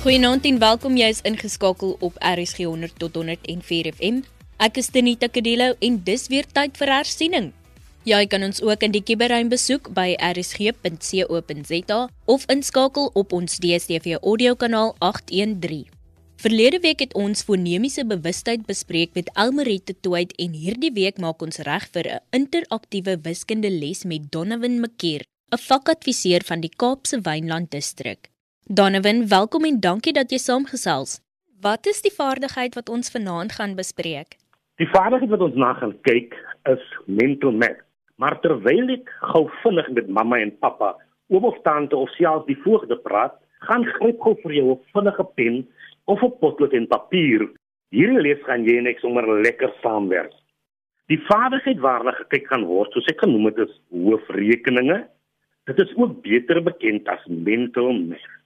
Goeienaand en welkom jy is ingeskakel op RSG 100 tot 104 FM. Ek is Denita Kadelo en dis weer tyd vir hersiening. Jy kan ons ook in die kiberruim besoek by rsg.co.za of inskakel op ons DStv audiokanaal 813. Verlede week het ons fonemiese bewustheid bespreek met Elmarie Toit en hierdie week maak ons reg vir 'n interaktiewe wiskunde les met Donovan Mkeer, 'n vakadviseur van die Kaapse Wynland distrik. Donovan, welkom en dankie dat jy saamgesels. Wat is die vaardigheid wat ons vanaand gaan bespreek? Die vaardigheid wat ons na gaan kyk is mental math. Maar terwyl ek gou vinnig met mamma en pappa, oom of tante of selfs die voogde praat, gaan gryp gou vir jou 'n vinnige pen of 'n potlood en papier. Hierdie les gaan jy net sommer lekker saamwerk. Die vaardigheid waarna gekyk gaan word, soos ek genoem het, is hoofrekeninge. Dit is ook beter bekend as mental math.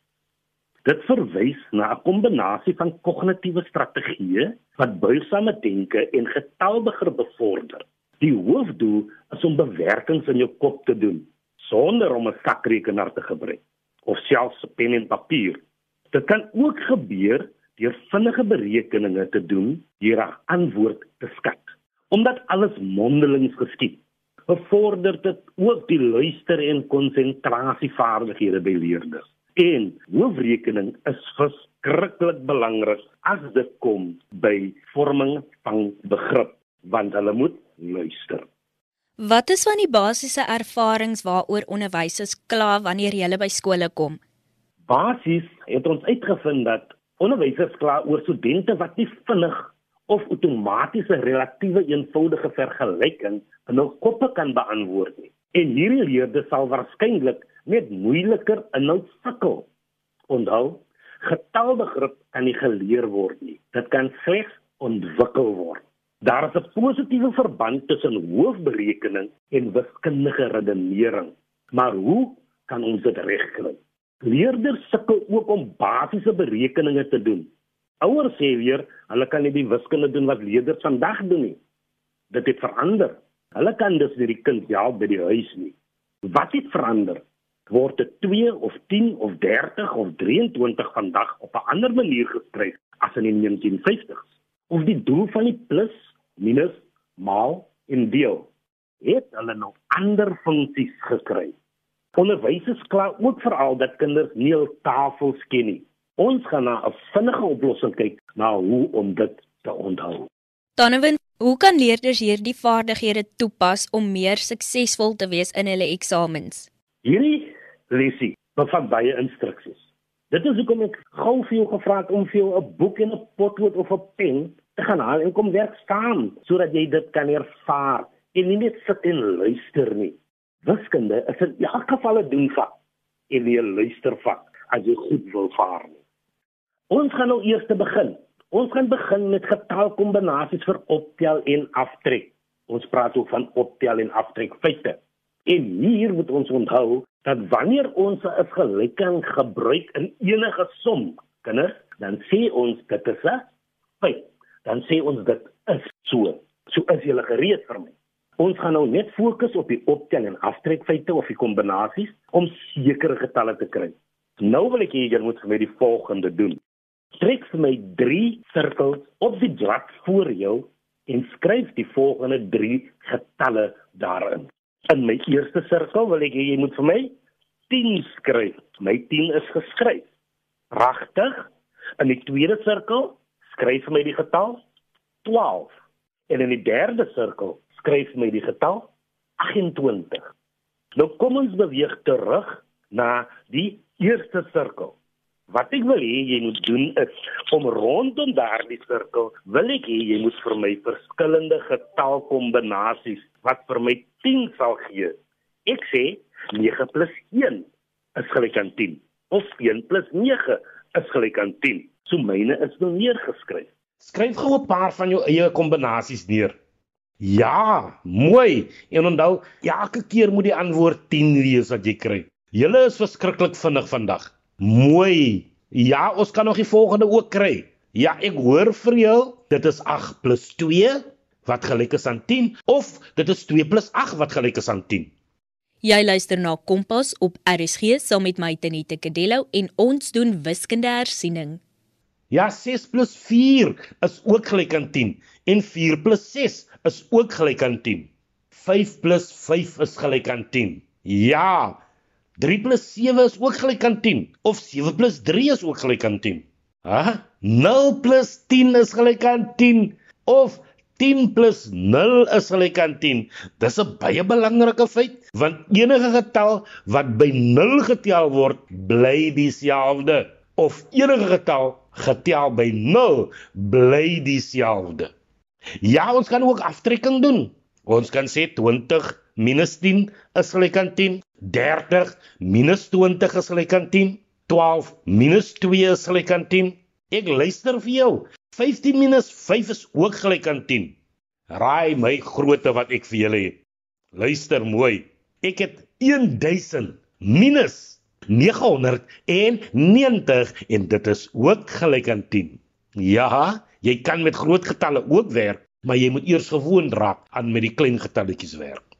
Dit verwys na 'n kombinasie van kognitiewe strategieë wat buigsame denke en getalbegrip bevorder. Die hoofdoel is om bewerkings in jou kop te doen sonder om 'n sakrekenaar te gebruik of selfs pen en papier. Dit kan ook gebeur deur vinnige berekeninge te doen deur 'n antwoord te skat. Omdat alles mondelings geskied, bevorder dit ook die luister en konsentrasievaardighede by leerders. En hoofrekening is verskriklik belangrik as dit kom by vorming van begrip want hulle moet luister. Wat is van die basiese ervarings waaroor onderwysers kla wanneer hulle by skole kom? Basies het ons uitgevind dat onderwysers kla oor studente wat nie vinnig of outomatiese relatiewe eenvoudige vergelyking in hul koppe kan beantwoord nie. En hierdie leerders sal waarskynlik met moeiliker inhoud sukkel. Onthou, getalbegrip kan nie geleer word nie. Dit kan slegs ontwikkel word. Daar is 'n positiewe verband tussen hoofberekening en wiskundige redenering. Maar hoe kan ons dit regkry? Leerders sukkel ook om basiese berekeninge te doen. Ouers sê weer, hulle kan nie die wiskunde doen wat leerders vandag doen nie. Dit het verander. Hulle kan dus nie die kind help by die huis nie. Wat het verander? Word dit 2 of 10 of 30 of 23 vandag op 'n ander manier geskryf as in die 1950s. Of die doel van die plus, minus, maal en deel het hulle nog ander funksies gekry. Onderwysers kla ook veral dat kinders nie al tafels ken nie. Ons gaan na 'n vinnige oplossing kyk na hoe om dit te onthou. Donovan, hoe kan leerders hierdie vaardighede toepas om meer suksesvol te wees in hulle eksamens? Hierdie lesie bevat baie instruksies. Dit is hoekom ek gou vir jou gevra het om vir jou 'n boek en 'n potlood of 'n pen te gaan haal en kom werk staan sodat jy dit kan ervaar en nie net sit en luister nie. Wiskunde is in elk geval 'n doenvak en nie 'n luistervak as jy goed wil vaar nie. Ons gaan nou eers te begin. Ons gaan begin met getalkombinasies vir optel en aftrek. Ons praat ook van optel en aftrek feite. En hier moet ons onthou dat wanneer ons 'n gelyking gebruik in enige som, kinders, dan sê ons dit is 'n feit. Dan sê ons dit is so. So is jy gereed vir my. Ons gaan nou net fokus op die optel en aftrek feite of die kombinasies om sekere getalle te kry. Nou wil ek hê jy moet vir my die volgende doen. Trek vir my 3 sirkels op die blad voor jou en skryf die volgende 3 getalle daarin. In my eerste sirkel wil ek hê jy moet vir my 10 skryf. My 10 is geskryf. Pragtig. In die tweede sirkel skryf vir my die getal 12. En in die derde sirkel skryf vir my die getal 28. Nou kom ons beweeg terug na die eerste sirkel. Wat ek wil hê jy moet doen is om rondom daardie sirkel wil ek hê jy moet vir my verskillende getalkombinasies wat vir my 10 sal gee. Ek sê 9 + 1 is gelyk aan 10 of 1 + 9 is gelyk aan 10. So myne is nou neergeskryf. Skryf gou 'n paar van jou eie kombinasies neer. Ja, mooi. En onthou, elke keer moet die antwoord 10 wees wat jy kry. Julle is verskriklik vinnig vandag. Mooi. Ja, ons kan nog die volgende ook kry. Ja, ek hoor vir jou. Dit is 8 + 2 wat gelyk is aan 10 of dit is 2 + 8 wat gelyk is aan 10. Jy luister na Kompas op RSG saam met my Tenita Kadello en ons doen wiskunde hersiening. Ja, 6 plus 4 is ook gelyk aan 10 en 4 plus 6 is ook gelyk aan 10. 5 plus 5 is gelyk aan 10. Ja. 3 plus 7 is ook gelyk aan 10 of 7 plus 3 is ook gelyk aan 10. Ha? 0 plus 10 is gelyk aan 10 of 10 plus 0 is gelyk aan 10. Dis 'n baie belangrike feit want enige getal wat by 0 getel word, bly dieselfde of enige getal getel by 0 bly dieselfde. Ja, ons kan ook aftrekking doen. Ons kan sê 20 minus 10 is gelyk aan 10. 30 minus 20 is gelyk aan 10. 12 minus 2 is gelyk aan 10. Ek luister vir jou. 15 minus 5 is ook gelyk aan 10. Raai my grootte wat ek vir julle het. Luister mooi. Ek het 1000 minus 990 en dit is ook gelyk aan 10. Ja, jy kan met groot getalle ook werk, maar jy moet eers gewoond raak aan met die klein getalletjies werk.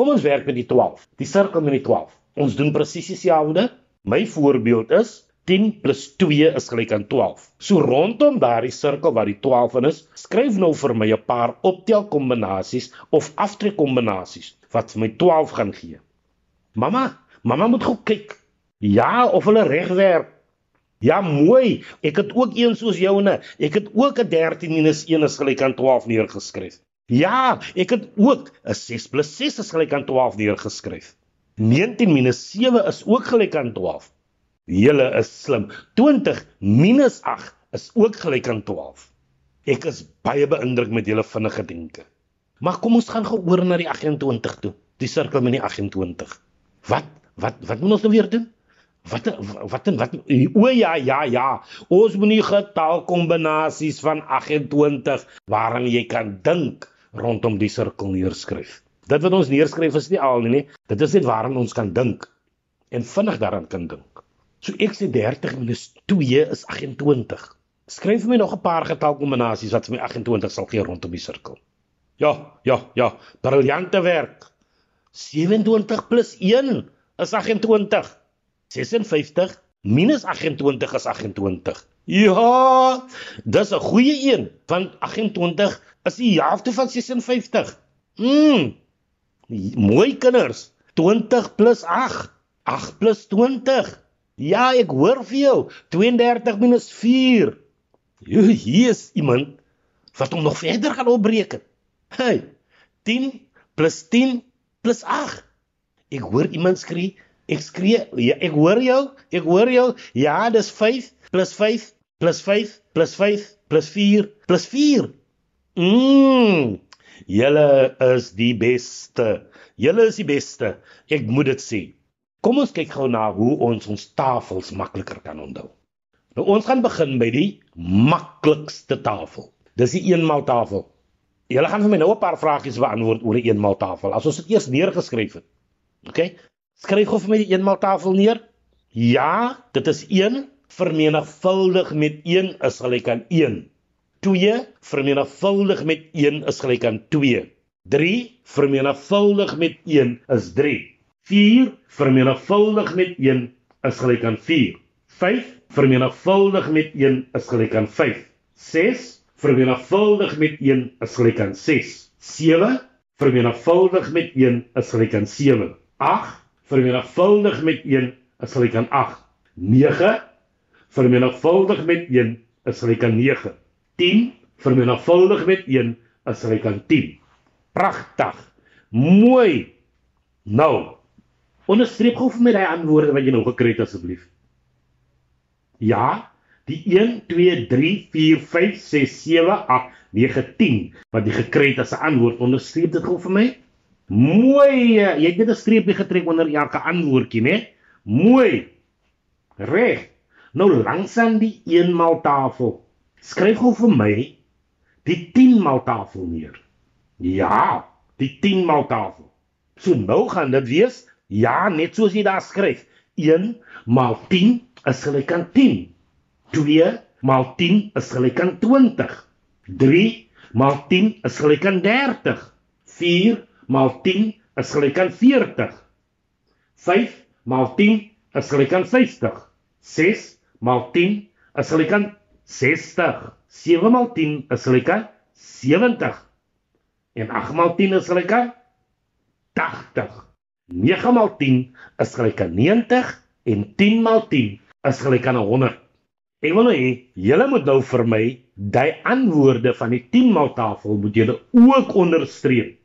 Kom ons werk met die 12. Die sirkel met die 12. Ons doen presies dieselfde. My voorbeeld is 10 plus 2 is gelyk aan 12. So rondom daardie sirkel waar die 12 in is, skryf nou vir my 'n paar optelkombinasies of aftrekkombinasies wat vir my 12 gaan gee. Mamma, mamma moet gou kyk. Ja, of hulle reg werk. Ja, mooi. Ek het ook een soos joune. Ek het ook 'n 13 minus 1 is gelyk aan 12 neergeskryf. Ja, ek het ook 'n 6 plus 6 is gelyk aan 12 neergeskryf. 19 minus 7 is ook gelyk aan 12. Julle is slim. 20 minus 8 is ook gelyk aan 12. Ek is baie beïndruk met julle vinnige denke. Maar kom ons gaan gou oor na die 28 toe. Die sirkel met die 28. Wat wat wat moet ons nou weer doen? Wat wat en wat o ja ja ja. Ons moet nie getalkombinasies van 28 waaraan jy kan dink rondom die sirkel neerskryf. Dit wat ons neerskryf is nie al nie, nie. Dit is net waaraan ons kan dink en vinnig daaraan kan dink. So ek sê 30 minus 2 is 28. Skryf my nog 'n paar getalkombinasies wat vir my 28 sal gee rondom die sirkel. Ja, ja, ja, briljante werk. 27 plus 1 is 28. 56 minus 28 is 28. Ja, dis 'n goeie een, want 28 is die helfte van 56. Mm. Mooi kinders. 20 plus 8. 8 plus 20. Ja, ek hoor vir jou. 32 minus 4. Jo, hier is iemand wat hom nog verder gaan opbreek. Hey. 10 plus 10 plus 8. Ek hoor iemand skree. Ek skree. Ja, ek hoor jou. Ek hoor jou. Ja, dis 5 plus 5 plus 5 plus 5 plus 4 plus 4. Mm. Julle is die beste. Julle is die beste. Ek moet dit sê. Kom ons kyk gou na hoe ons ons tafels makliker kan onthou. Nou ons gaan begin by die maklikste tafel. Dis die eenmaal-tafel. Julle gaan vir my nou 'n paar vragies beantwoord oor die eenmaal-tafel. As ons dit eers neergeskryf het. OK? Skryf gou vir my die eenmaal-tafel neer. Ja, dit is 1 vermenigvuldig met 1 is gelyk aan 1. 2 vermenigvuldig met 1 is gelyk aan 2. 3 vermenigvuldig met 1 is 3. 4 vermenigvuldig met 1 is gelyk aan 4. 5 vermenigvuldig met 1 is gelyk aan 5. 6 vermenigvuldig met 1 is gelyk aan 6. 7 vermenigvuldig met 1 is gelyk aan 7. 8 vermenigvuldig met 1 is gelyk aan 8. 9 vermenigvuldig met 1 is gelyk aan 9. 10 vermenigvuldig met 1 is gelyk aan 10. Pragtig. Mooi. Nou, Onderstreep gou vir my daai antwoorde wat jy nou gekry het asseblief. Ja, die 1 2 3 4 5 6 7 8 9 10 wat jy gekry het as 'n antwoord, onderstreep dit gou vir my. Mooi. Jy het net 'n streepie getrek onder elke antwoordjie, né? Mooi. Reg. Nou langs aan die 1 maal tafel. Skryf gou vir my die 10 maal tafel neer. Ja, die 10 maal tafel. So nou gaan dit wees Ja, net soos jy daar skryf. 1 maal 10 is gelyk aan 10. 2 maal 10 is gelyk aan 20. 3 maal 10 is gelyk aan 30. 4 maal 10 is gelyk aan 40. 5 maal 10 is gelyk aan 50. 6 maal 10 is gelyk aan 60. 7 maal 10 is gelyk aan 70. En 8 maal 10 is gelyk aan 80. 9 maal 10 is gelyk aan 90 en 10 maal 10 is gelyk aan 100. Ek wil nou hê julle moet nou vir my die antwoorde van die 10 maal tafel moet julle ook onderstreep.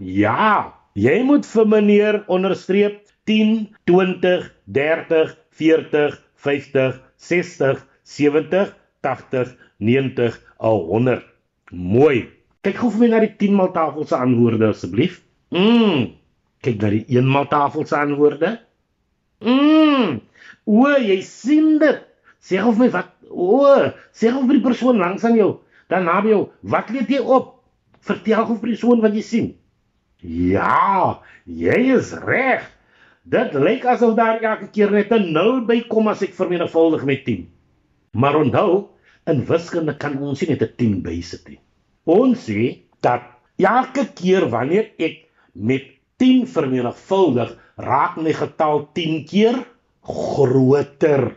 Ja, jy moet vir meneer onderstreep 10, 20, 30, 40, 50, 60, 70, 80, 90, 100. Mooi. Kyk gou vir my na die 10 maal tafel se antwoorde asseblief. Mm. Kyk na die 1 maal tafel se antwoorde. Mm. O, jy sien dit. Sê gou vir my wat o, sê gou vir die persoon langs aan jou, dan naby jou, wat leet jy op? Vertel gou vir die persoon wat jy sien. Ja, jy is reg. Dit lyk asof daar elke keer net 'n nul bykom as ek vermenigvuldig met 10. Maar onthou, in wiskunde kan ons nie net 'n 10 bysit nie. Ons sê dat elke keer wanneer ek met 10 vermenigvuldig, raak my getal 10 keer groter.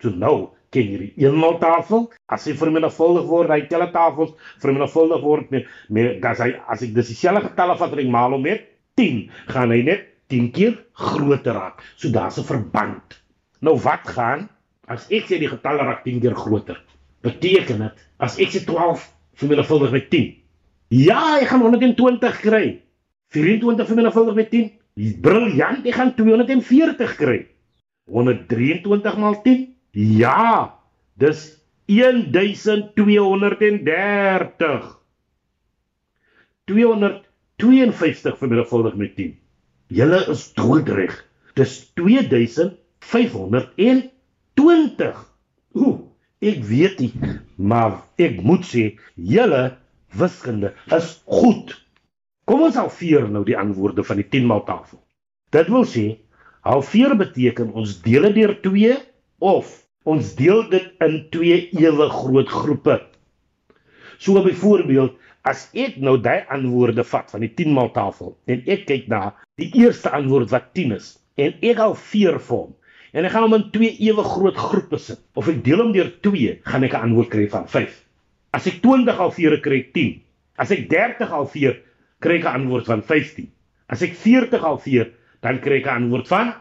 So nou, ken jy die eenmaal tafel? As hy vermenigvuldig word, hy telle tafels vermenigvuldig word met met as hy as ek dis dieselfde getalle en ek maal hom met 10, gaan hy net 10 keer groter raak. So daar's 'n verband. Nou wat gaan as ek sê die getalle raak 10 keer groter? Beteken dit as ek sê 12 vermenigvuldig met 10? Ja, ek gaan 120 kry. 24 vermenigvuldig met 10? Briljant, ek gaan 240 kry. 123 maal 10? Ja, dis 1230. 252 vermenigvuldig met 10. Julle is doodreg. Dis 2520. Ooh, ek weet nie, maar ek moet sê julle wiskunde is goed. Kom ons halveer nou die antwoorde van die 10 maal tafel. Dit wil sê halveer beteken ons deel dit deur 2 of ons deel dit in twee ewe groot groepe. So byvoorbeeld as ek nou daai antwoorde vat van die 10 maal tafel en ek kyk na die eerste antwoord wat 10 is en ek al 4 vorm en ek gaan hom in twee ewe groot groepe sit of ek deel hom deur 2 gaan ek 'n antwoord kry van 5. As ek 20 al 4 kry ek 10. As ek 30 al 4 kry ek 'n antwoord van 15. As ek 40 al 4 dan kry ek 'n antwoord van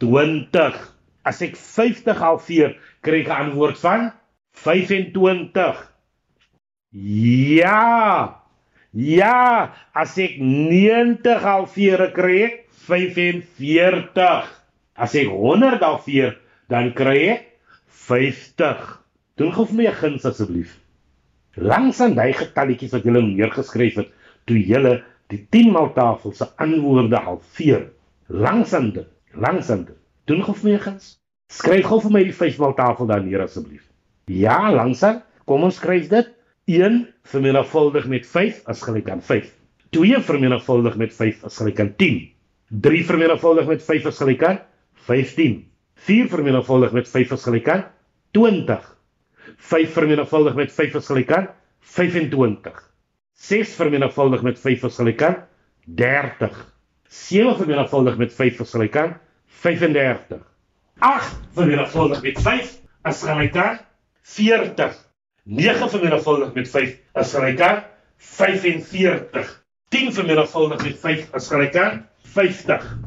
20. As ek 50 halveer, kry ek 'n antwoord van 25. Ja. Ja, as ek 90 halveer kry ek 45. As ek 100 halveer, dan kry ek 50. Doen gou vir my 'n guns asseblief. Langs aan daai getalletjies wat julle neergeskryf het, toe julle die 10 maal tafel se antwoorde halveer. Langs aan dit, langs aan dit. Doen gou vir my 'n guns. Skryf gou vir my die 5 maal tafel daar neer asseblief. Ja, langsaan. Kom ons skryf dit. 1 vermenigvuldig met 5 is gelyk aan 5. 2 vermenigvuldig met 5 is gelyk aan 10. 3 vermenigvuldig met 5 is gelyk aan 15. 4 vermenigvuldig met 5 is gelyk aan 20. 5 vermenigvuldig met 5 is gelyk aan 25. 6 vermenigvuldig met 5 is gelyk aan 30. 7 vermenigvuldig met 5 is gelyk aan 35. 8 vermenigvuldig met 5 is gelyk aan 40. 9 vermenigvuldig met 5 is gelyk aan 45. 10 vermenigvuldig met 5 is gelyk aan 50.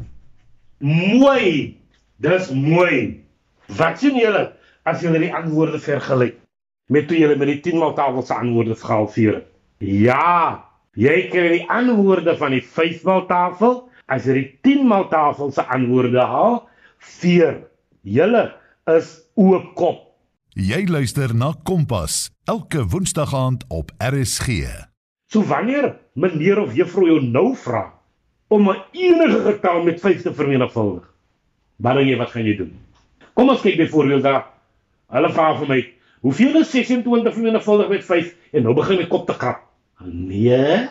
Mooi. Dis mooi. Wat sien julle as julle die antwoorde vergelyk met toe julle met die 10 maal tafel se antwoorde gehalveer het? Ja, jy kry die antwoorde van die 5 maal tafel as jy die 10 maal tafel se antwoorde haal, veer. Julle is oop kop. Jy luister na Kompas elke woensdag aand op RSG. So wanneer meneer of juffrou jou nou vra om 'n enige getal met 5 te vermenigvuldig, wat dan jy wat gaan jy doen? Kom ons kyk byvoorbeeld daar. Hulle vra vir my, hoeveel is 26 vermenigvuldig met 5? En nou begin my kop te krap. Nee.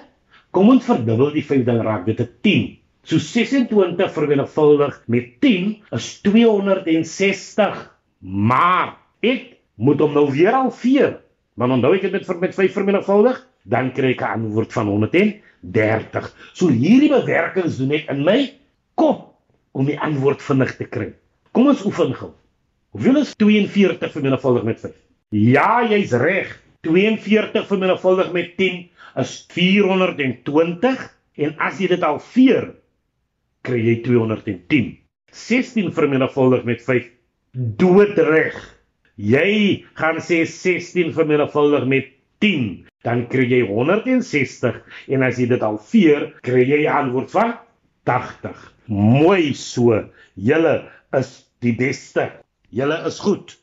Kom ons verdubbel die 5 dan raak dit 'n 10. So 26 vermenigvuldig met 10 is 260. Maar ek moet hom nou weer halveer. Maar onthou ek het dit met 5 vermenigvuldig, dan kry ek 'n antwoord van 130. So hierdie bewerkings doen ek in my kop. om die antwoord vinnig te kry. Kom ons oefen gou. Hoeveel is 42 vermenigvuldig met 5? Ja, jy's reg. 42 vermenigvuldig met 10 is 420 en as jy dit al veer, kry jy 210. 16 vermenigvuldig met 5 doodreg. Jy gaan sê 16 vermenigvuldig met 10, dan kry jy 160 en as jy dit al veer, kry jy die antwoord van 80. Mooi so. Julle is die beste. Julle is goed.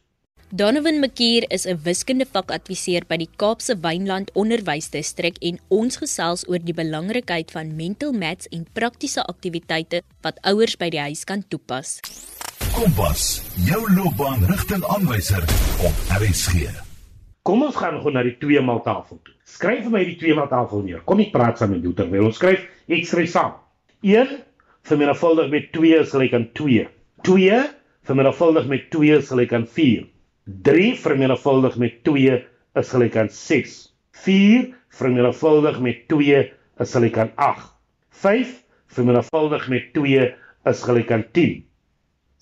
Donovan McKeer is 'n wiskundevakadviseur by die Kaapse Wynland Onderwysdistrik en ons gesels oor die belangrikheid van mental maths en praktiese aktiwiteite wat ouers by die huis kan toepas. Kompas, jou loopbaanrigtingaanwyser op RSG. Kom ons gaan gou na die 2 maal tafel toe. Skryf vir my die 2 maal tafel neer. Kom ek praat saam met jou terwyl ons skryf. Ek skryf saam. 1 vermenigvuldig met 2 is gelyk aan 2. 2 vermenigvuldig met 2 is gelyk aan 4. 3 vermenigvuldig met 2 is gelyk aan 6. 4 vermenigvuldig met 2 is gelyk aan 8. 5 vermenigvuldig met 2 is gelyk aan 10.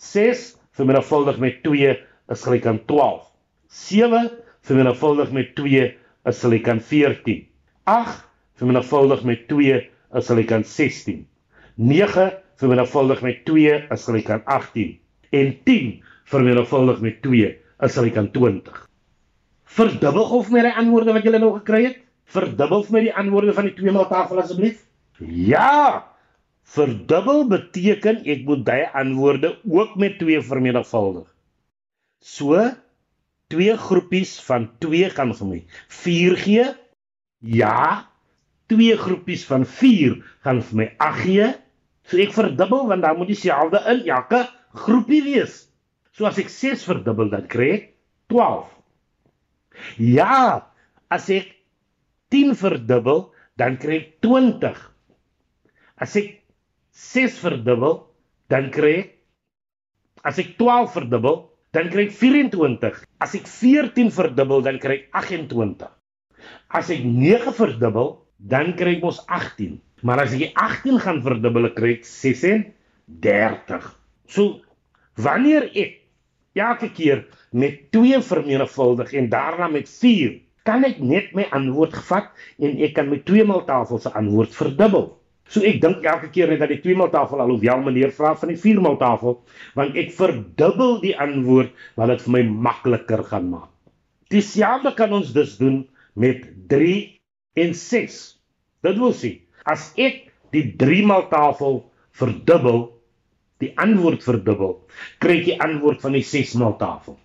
6 vermenigvuldig met 2 is gelyk aan 12. 7 vermenigvuldig met 2 is gelyk aan 14. 8 vermenigvuldig met 2 is gelyk aan 16. 9 vermenigvuldig met 2 is gelyk aan 18 en 10 vermenigvuldig met 2 is gelyk aan 20. Verdubbel of my die antwoorde wat julle nou gekry het? Verdubbel vir my die antwoorde van die 2 maal tafel asseblief. Ja. Verdubbel beteken ek moet daai antwoorde ook met 2 vermenigvuldig. So twee groepies van 2 kan vir my 4 gee. Ja. Twee groepies van 4 gaan vir my 8 gee. So ek verdubbel want dan moet dieselfde in elke groepie wees. So as ek 6 verdubbel dan kry ek 12. Ja, as ek 10 verdubbel dan kry ek 20. As ek 6 verdubbel dan kry ek as ek 12 verdubbel dan kry ek 24. As ek 14 verdubbel dan kry ek 28. As ek 9 verdubbel dan kry ek mos 18. Maar as ek 18 gaan verdubbel kry ek 36. So wanneer ek elke keer met 2 vermenigvuldig en daarna met 4, kan ek net my antwoord vat en ek kan met 2 maal tafel se antwoord verdubbel. So ek dink elke keer net dat die 2 maal tafel alhoewel meneer vra van die 4 maal tafel, want ek verdubbel die antwoord wat dit vir my makliker gaan maak. Dieselfde kan ons dus doen met 3 en 6. Dit wil sê, as ek die 3 maal tafel verdubbel, die antwoord verdubbel, kry ek die antwoord van die 6 maal tafel.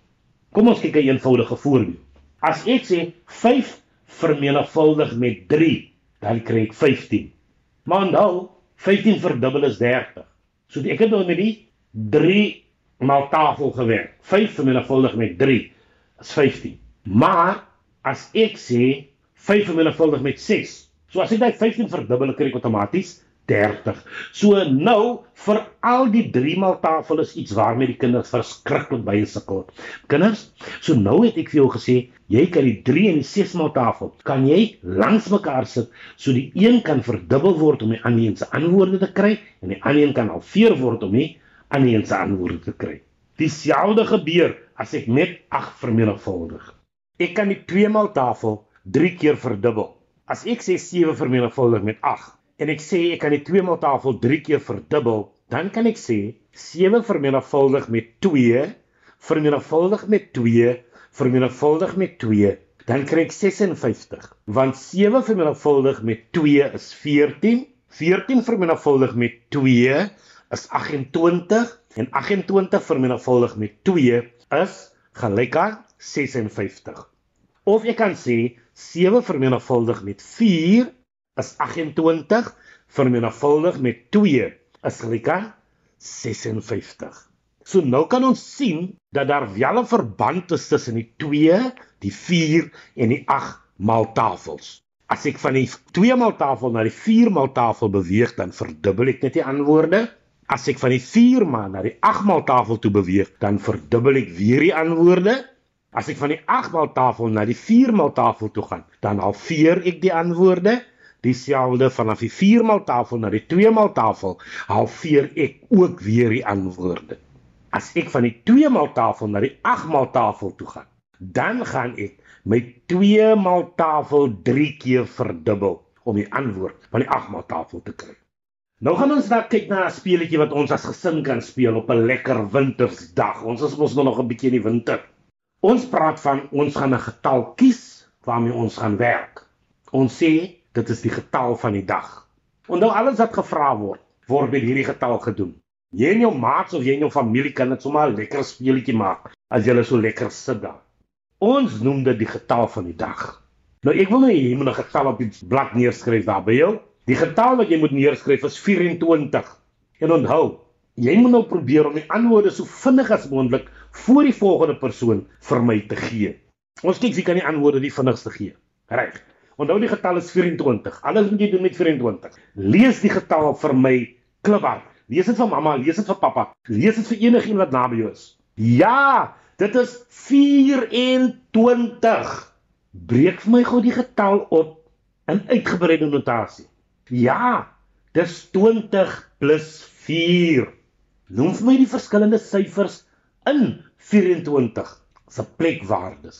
Kom ons kyk 'n eenvoudige voorbeeld. As ek sê 5 vermenigvuldig met 3, dan kry ek 15. Maar nou 15 verdubbel is 30. So ek het nou met die 3 maal tafel gewerk. 5 vermenigvuldig met 3 is 15. Maar as ek sê 5 vermenigvuldig met 6, so as ek daai 15 verdubbel, kry ek outomaties 30. So nou vir al die 3 maal tafel is iets waarmee die kinders verskriklik baie sukkel. Kinders, so nou het ek vir jou gesê, jy kan die 3 en die 6 maal tafel kan jy langs mekaar sit so die een kan verdubbel word om die ander een se antwoorde te kry en die ander een kan halveer word om die ander een se antwoorde te kry. Dieselfde gebeur as ek net 8 vermenigvuldig. Ek kan die 2 maal tafel 3 keer verdubbel. As ek sê 7 vermenigvuldig met 8 en ek sê ek kan die 2 maal tafel 3 keer verdubbel, dan kan ek sê 7 vermenigvuldig met 2 vermenigvuldig met 2 vermenigvuldig met 2, dan kry ek 56. Want 7 vermenigvuldig met 2 is 14, 14 vermenigvuldig met 2 is 28 en 28 vermenigvuldig met 2 is gelyk aan 56. Of ek kan sê 7 vermenigvuldig met 4 is 28 vermenigvuldig met 2 is gelyk aan 56. So nou kan ons sien dat daar wel 'n verband is tussen die 2, die 4 en die 8 maal tafels. As ek van die 2 maal tafel na die 4 maal tafel beweeg, dan verdubbel ek net die antwoorde. As ek van die 4 maal na die 8 maal tafel toe beweeg, dan verdubbel ek weer die antwoorde. As ek van die 8 maal tafel na die 4 maal tafel toe gaan, dan halveer ek die antwoorde. Dieselfde vanaf die 4 maal tafel na die 2 maal tafel, halveer ek ook weer die antwoorde. As ek van die 2 maal tafel na die 8 maal tafel toe gaan, dan gaan ek my 2 maal tafel 3 keer verdubbel om die antwoord van die 8 maal tafel te kry. Nou gaan ons daar kyk na 'n speletjie wat ons as gesin kan speel op 'n lekker wintersdag. Ons is mos nog 'n bietjie in die winter. Ons praat van ons gaan 'n getal kies waarmee ons gaan werk. Ons sê dit is die getal van die dag. Onthou alles wat gevra word, word met hierdie getal gedoen. Jy en jou maats of jy en jou familie kan dit sommer 'n lekker speletjie maak as julle so lekker sit daar. Ons noem dit die getal van die dag. Nou ek wil nou, jy moet 'n getal op die blad neerskryf daar by jou. Die getal wat jy moet neerskryf is 24. En onthou, jy moet nou probeer om die antwoorde so vinnig as moontlik voor die volgende persoon vir my te gee. Ons kyk wie kan die antwoorde die vinnigste gee. Reg. Onthou die getal is 24. Alles moet jy doen met 24. Lees die getal vir my kliphard. Lees dit vir mamma, lees dit vir pappa, lees dit vir enigiemand wat naby jou is. Ja, dit is 24. Breek vir my gou die getal op in uitgebreide notasie. Ja, dis 20 plus 4. Noem vir my die verskillende syfers in 24 se plekwaardes.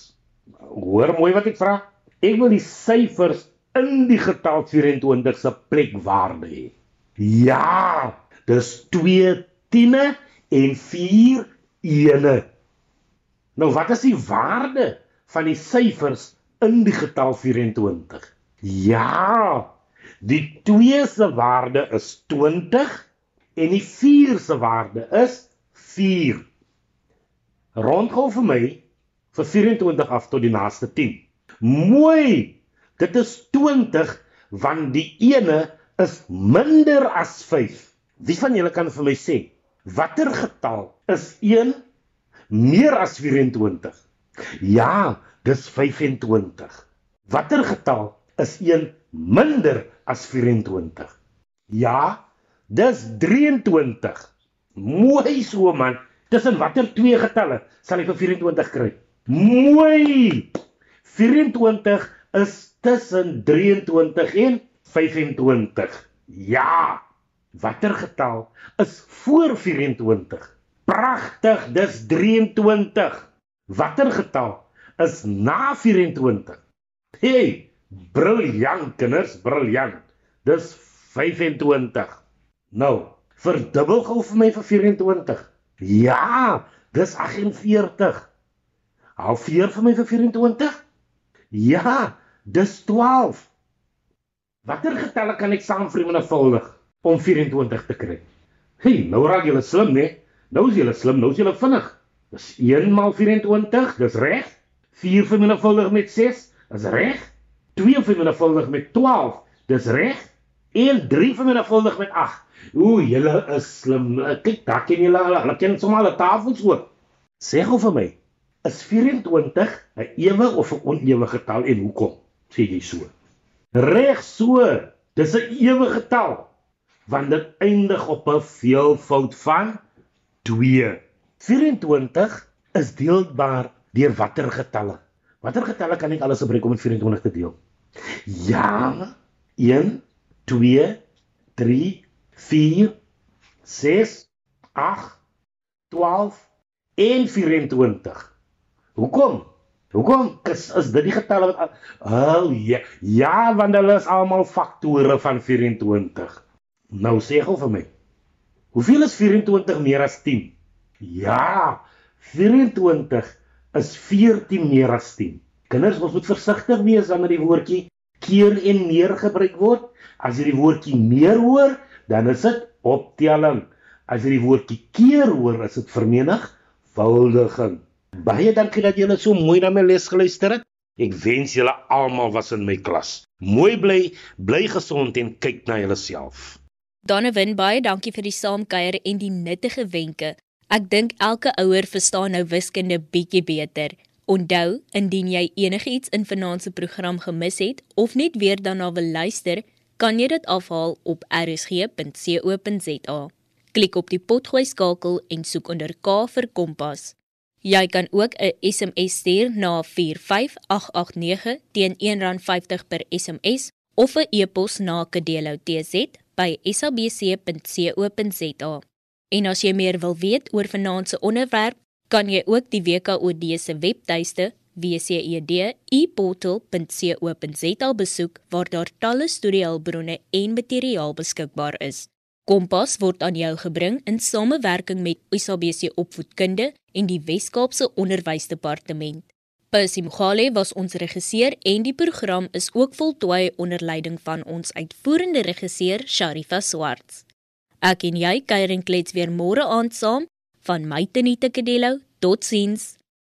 Hoor mooi wat ek vra. Ek wil die syfers in die getal 24 se plekwaarde hê. Ja, dis 2 tiene en 4 ene. Nou wat is die waarde van die syfers in die getal 24? Ja, die 2 se waarde is 20 en die 4 se waarde is 4 rondgou vir my vir 24 af tot die naaste 10. Mooi. Dit is 20 want die ene is minder as 5. Wie van julle kan vir my sê watter getal is 1 meer as 24? Ja, dis 25. Watter getal is 1 minder as 24? Ja, dis 23. Mooi so man. Tussen watter twee getalle sal ek vir 24 kry? Mooi. 24 is tussen 23 en 25. Ja. Watter getal is voor 24? Pragtig, dis 23. Watter getal is na 24? Hey, briljant kinders, briljant. Dis 25. Nou, verdubbel gou vir my vir 24. Ja, dis 48. Hou 4 vir my vir 24? Ja, dis 12. Watter getalle kan ek saamvermenigvuldig om 24 te kry? Hey, nou raak julle slim, né? Nou is julle slim, nou is julle vinnig. Dis 1 maal 24, dis reg. 4 vermenigvuldig met 6, is reg. 2 vermenigvuldig met 12, dis reg. En 3 vermenigvuldig met 8. Ooh, julle is slim. Kyk, daar ken julle al. Hulle ken sommer al 'n tafels ook. Sê gou vir my, is 24 'n ewe of 'n onewe getal en hoekom? Sê jy so. Reg so. Dis 'n ewe getal want dit eindig op 'n veelvoud van 2. 24 is deelbaar deur watter getalle? Watter getalle kan ek alles gebruik om met 24 te deel? Ja, 1 2 3 4 6 8 12 en 24. Hoekom? Hoekom is, is dit die getalle wat oh ja, ja want hulle is almal faktore van 24. Nou sê gou vir my. Hoeveel is 24 meer as 10? Ja, 24 is 14 meer as 10. Kinders, ons moet versigtig wees wanneer die woordjie keer en meer gebruik word. As jy die woordjie meer hoor, dan is dit optelling. As jy die woordjie keer hoor, is dit vermenigvuldiging. Baie dankie dat julle so mooi na my les geluister het. Ek wens julle almal was in my klas. Mooi bly, bly gesond en kyk na julleself. Donnewin, baie dankie vir die saamkuier en die nuttige wenke. Ek dink elke ouer verstaan nou wiskunde bietjie beter. Onthou, indien jy enigiets in vanaand se program gemis het of net weer daarna wil luister, kan jy dit afhaal op rsg.co.za. Klik op die potgooi skakel en soek onder K vir Kompas. Jy kan ook 'n SMS stuur na 45889 teen R1.50 per SMS of 'n e-pos na kadelo@sabc.co.za. En as jy meer wil weet oor vanaand se onderwerp, kan jy ook die WKOD se webtuiste wced.eportal.co.za besoek waar daar talle studiehulpbronne en materiaal beskikbaar is. Kompas word aan jou gebring in samewerking met ISABC Opvoedkunde en die Wes-Kaapse Onderwysdepartement. Percy Mogale was ons regisseur en die program is ook voltooi onder leiding van ons uitvoerende regisseur Sharifa Swarts. Ek en jy kuier en klets weer môre aand saam van my Tenita Kadello. Totsiens.